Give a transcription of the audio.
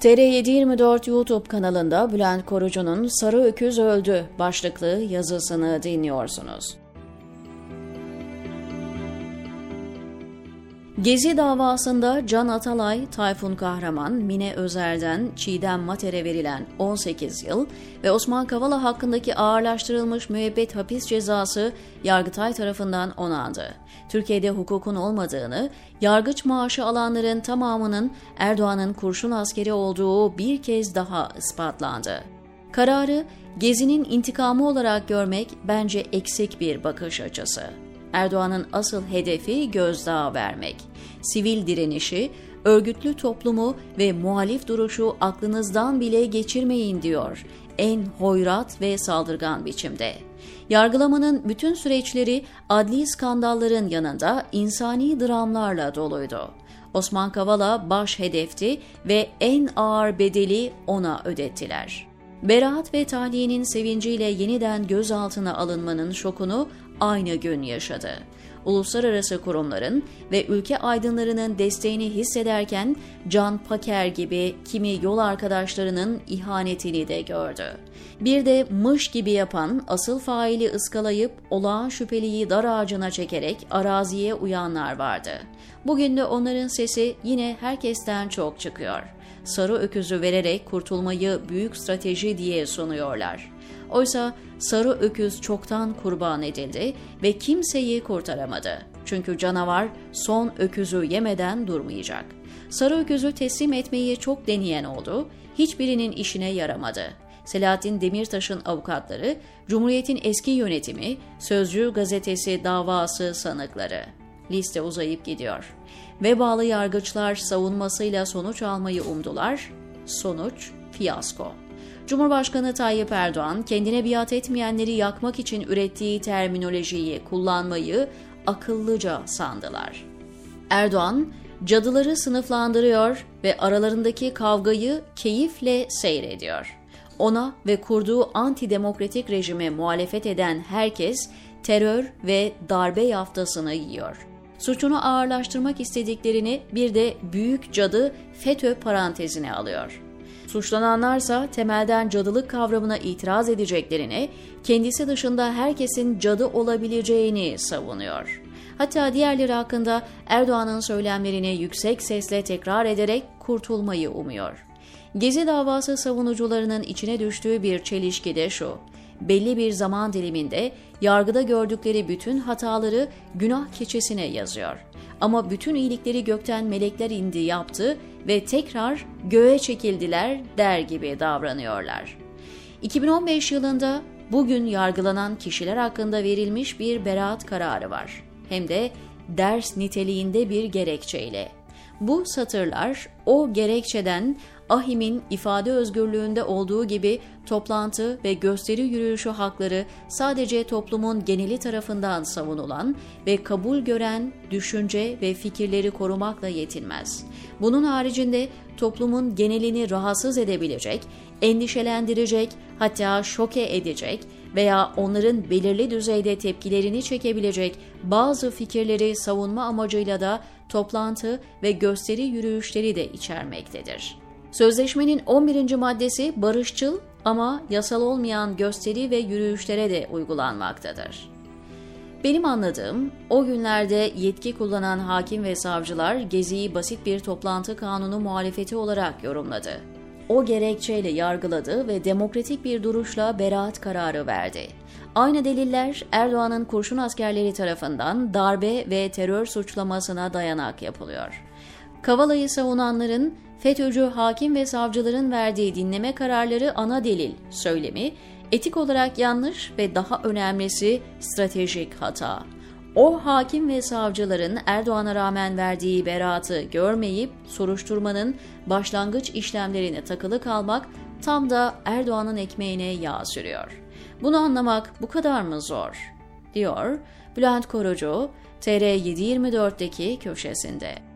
TR724 YouTube kanalında Bülent Korucu'nun Sarı Öküz Öldü başlıklı yazısını dinliyorsunuz. Gezi davasında Can Atalay, Tayfun Kahraman, Mine Özer'den Çiğdem Mater'e verilen 18 yıl ve Osman Kavala hakkındaki ağırlaştırılmış müebbet hapis cezası Yargıtay tarafından onandı. Türkiye'de hukukun olmadığını, yargıç maaşı alanların tamamının Erdoğan'ın kurşun askeri olduğu bir kez daha ispatlandı. Kararı Gezi'nin intikamı olarak görmek bence eksik bir bakış açısı. Erdoğan'ın asıl hedefi gözdağı vermek. Sivil direnişi, örgütlü toplumu ve muhalif duruşu aklınızdan bile geçirmeyin diyor en hoyrat ve saldırgan biçimde. Yargılamanın bütün süreçleri adli skandalların yanında insani dramlarla doluydu. Osman Kavala baş hedefti ve en ağır bedeli ona ödettiler. Beraat ve tahliyenin sevinciyle yeniden gözaltına alınmanın şokunu aynı gün yaşadı. Uluslararası kurumların ve ülke aydınlarının desteğini hissederken Can Paker gibi kimi yol arkadaşlarının ihanetini de gördü. Bir de mış gibi yapan asıl faili ıskalayıp olağan şüpheliyi dar ağacına çekerek araziye uyanlar vardı. Bugün de onların sesi yine herkesten çok çıkıyor. Sarı öküzü vererek kurtulmayı büyük strateji diye sunuyorlar. Oysa sarı öküz çoktan kurban edildi ve kimseyi kurtaramadı. Çünkü canavar son öküzü yemeden durmayacak. Sarı öküzü teslim etmeyi çok deneyen oldu, hiçbirinin işine yaramadı. Selahattin Demirtaş'ın avukatları, Cumhuriyet'in eski yönetimi, Sözcü gazetesi davası sanıkları. Liste uzayıp gidiyor. Ve bağlı yargıçlar savunmasıyla sonuç almayı umdular. Sonuç fiyasko. Cumhurbaşkanı Tayyip Erdoğan kendine biat etmeyenleri yakmak için ürettiği terminolojiyi kullanmayı akıllıca sandılar. Erdoğan, cadıları sınıflandırıyor ve aralarındaki kavgayı keyifle seyrediyor. Ona ve kurduğu antidemokratik rejime muhalefet eden herkes terör ve darbe yaftasını yiyor. Suçunu ağırlaştırmak istediklerini bir de büyük cadı FETÖ parantezine alıyor. Suçlananlarsa temelden cadılık kavramına itiraz edeceklerini, kendisi dışında herkesin cadı olabileceğini savunuyor. Hatta diğerleri hakkında Erdoğan'ın söylemlerini yüksek sesle tekrar ederek kurtulmayı umuyor. Gezi davası savunucularının içine düştüğü bir çelişki de şu. Belli bir zaman diliminde yargıda gördükleri bütün hataları günah keçesine yazıyor. Ama bütün iyilikleri gökten melekler indi yaptı ve tekrar göğe çekildiler der gibi davranıyorlar. 2015 yılında bugün yargılanan kişiler hakkında verilmiş bir beraat kararı var. Hem de ders niteliğinde bir gerekçeyle. Bu satırlar o gerekçeden Ahim'in ifade özgürlüğünde olduğu gibi toplantı ve gösteri yürüyüşü hakları sadece toplumun geneli tarafından savunulan ve kabul gören düşünce ve fikirleri korumakla yetinmez. Bunun haricinde toplumun genelini rahatsız edebilecek, endişelendirecek, hatta şoke edecek veya onların belirli düzeyde tepkilerini çekebilecek bazı fikirleri savunma amacıyla da toplantı ve gösteri yürüyüşleri de içermektedir. Sözleşmenin 11. maddesi barışçıl ama yasal olmayan gösteri ve yürüyüşlere de uygulanmaktadır. Benim anladığım, o günlerde yetki kullanan hakim ve savcılar Gezi'yi basit bir toplantı kanunu muhalefeti olarak yorumladı. O gerekçeyle yargıladı ve demokratik bir duruşla beraat kararı verdi. Aynı deliller Erdoğan'ın kurşun askerleri tarafından darbe ve terör suçlamasına dayanak yapılıyor. Kavala'yı savunanların FETÖ'cü hakim ve savcıların verdiği dinleme kararları ana delil söylemi etik olarak yanlış ve daha önemlisi stratejik hata. O hakim ve savcıların Erdoğan'a rağmen verdiği beraatı görmeyip soruşturmanın başlangıç işlemlerine takılı kalmak tam da Erdoğan'ın ekmeğine yağ sürüyor. Bunu anlamak bu kadar mı zor? diyor Bülent Korucu TR724'deki köşesinde.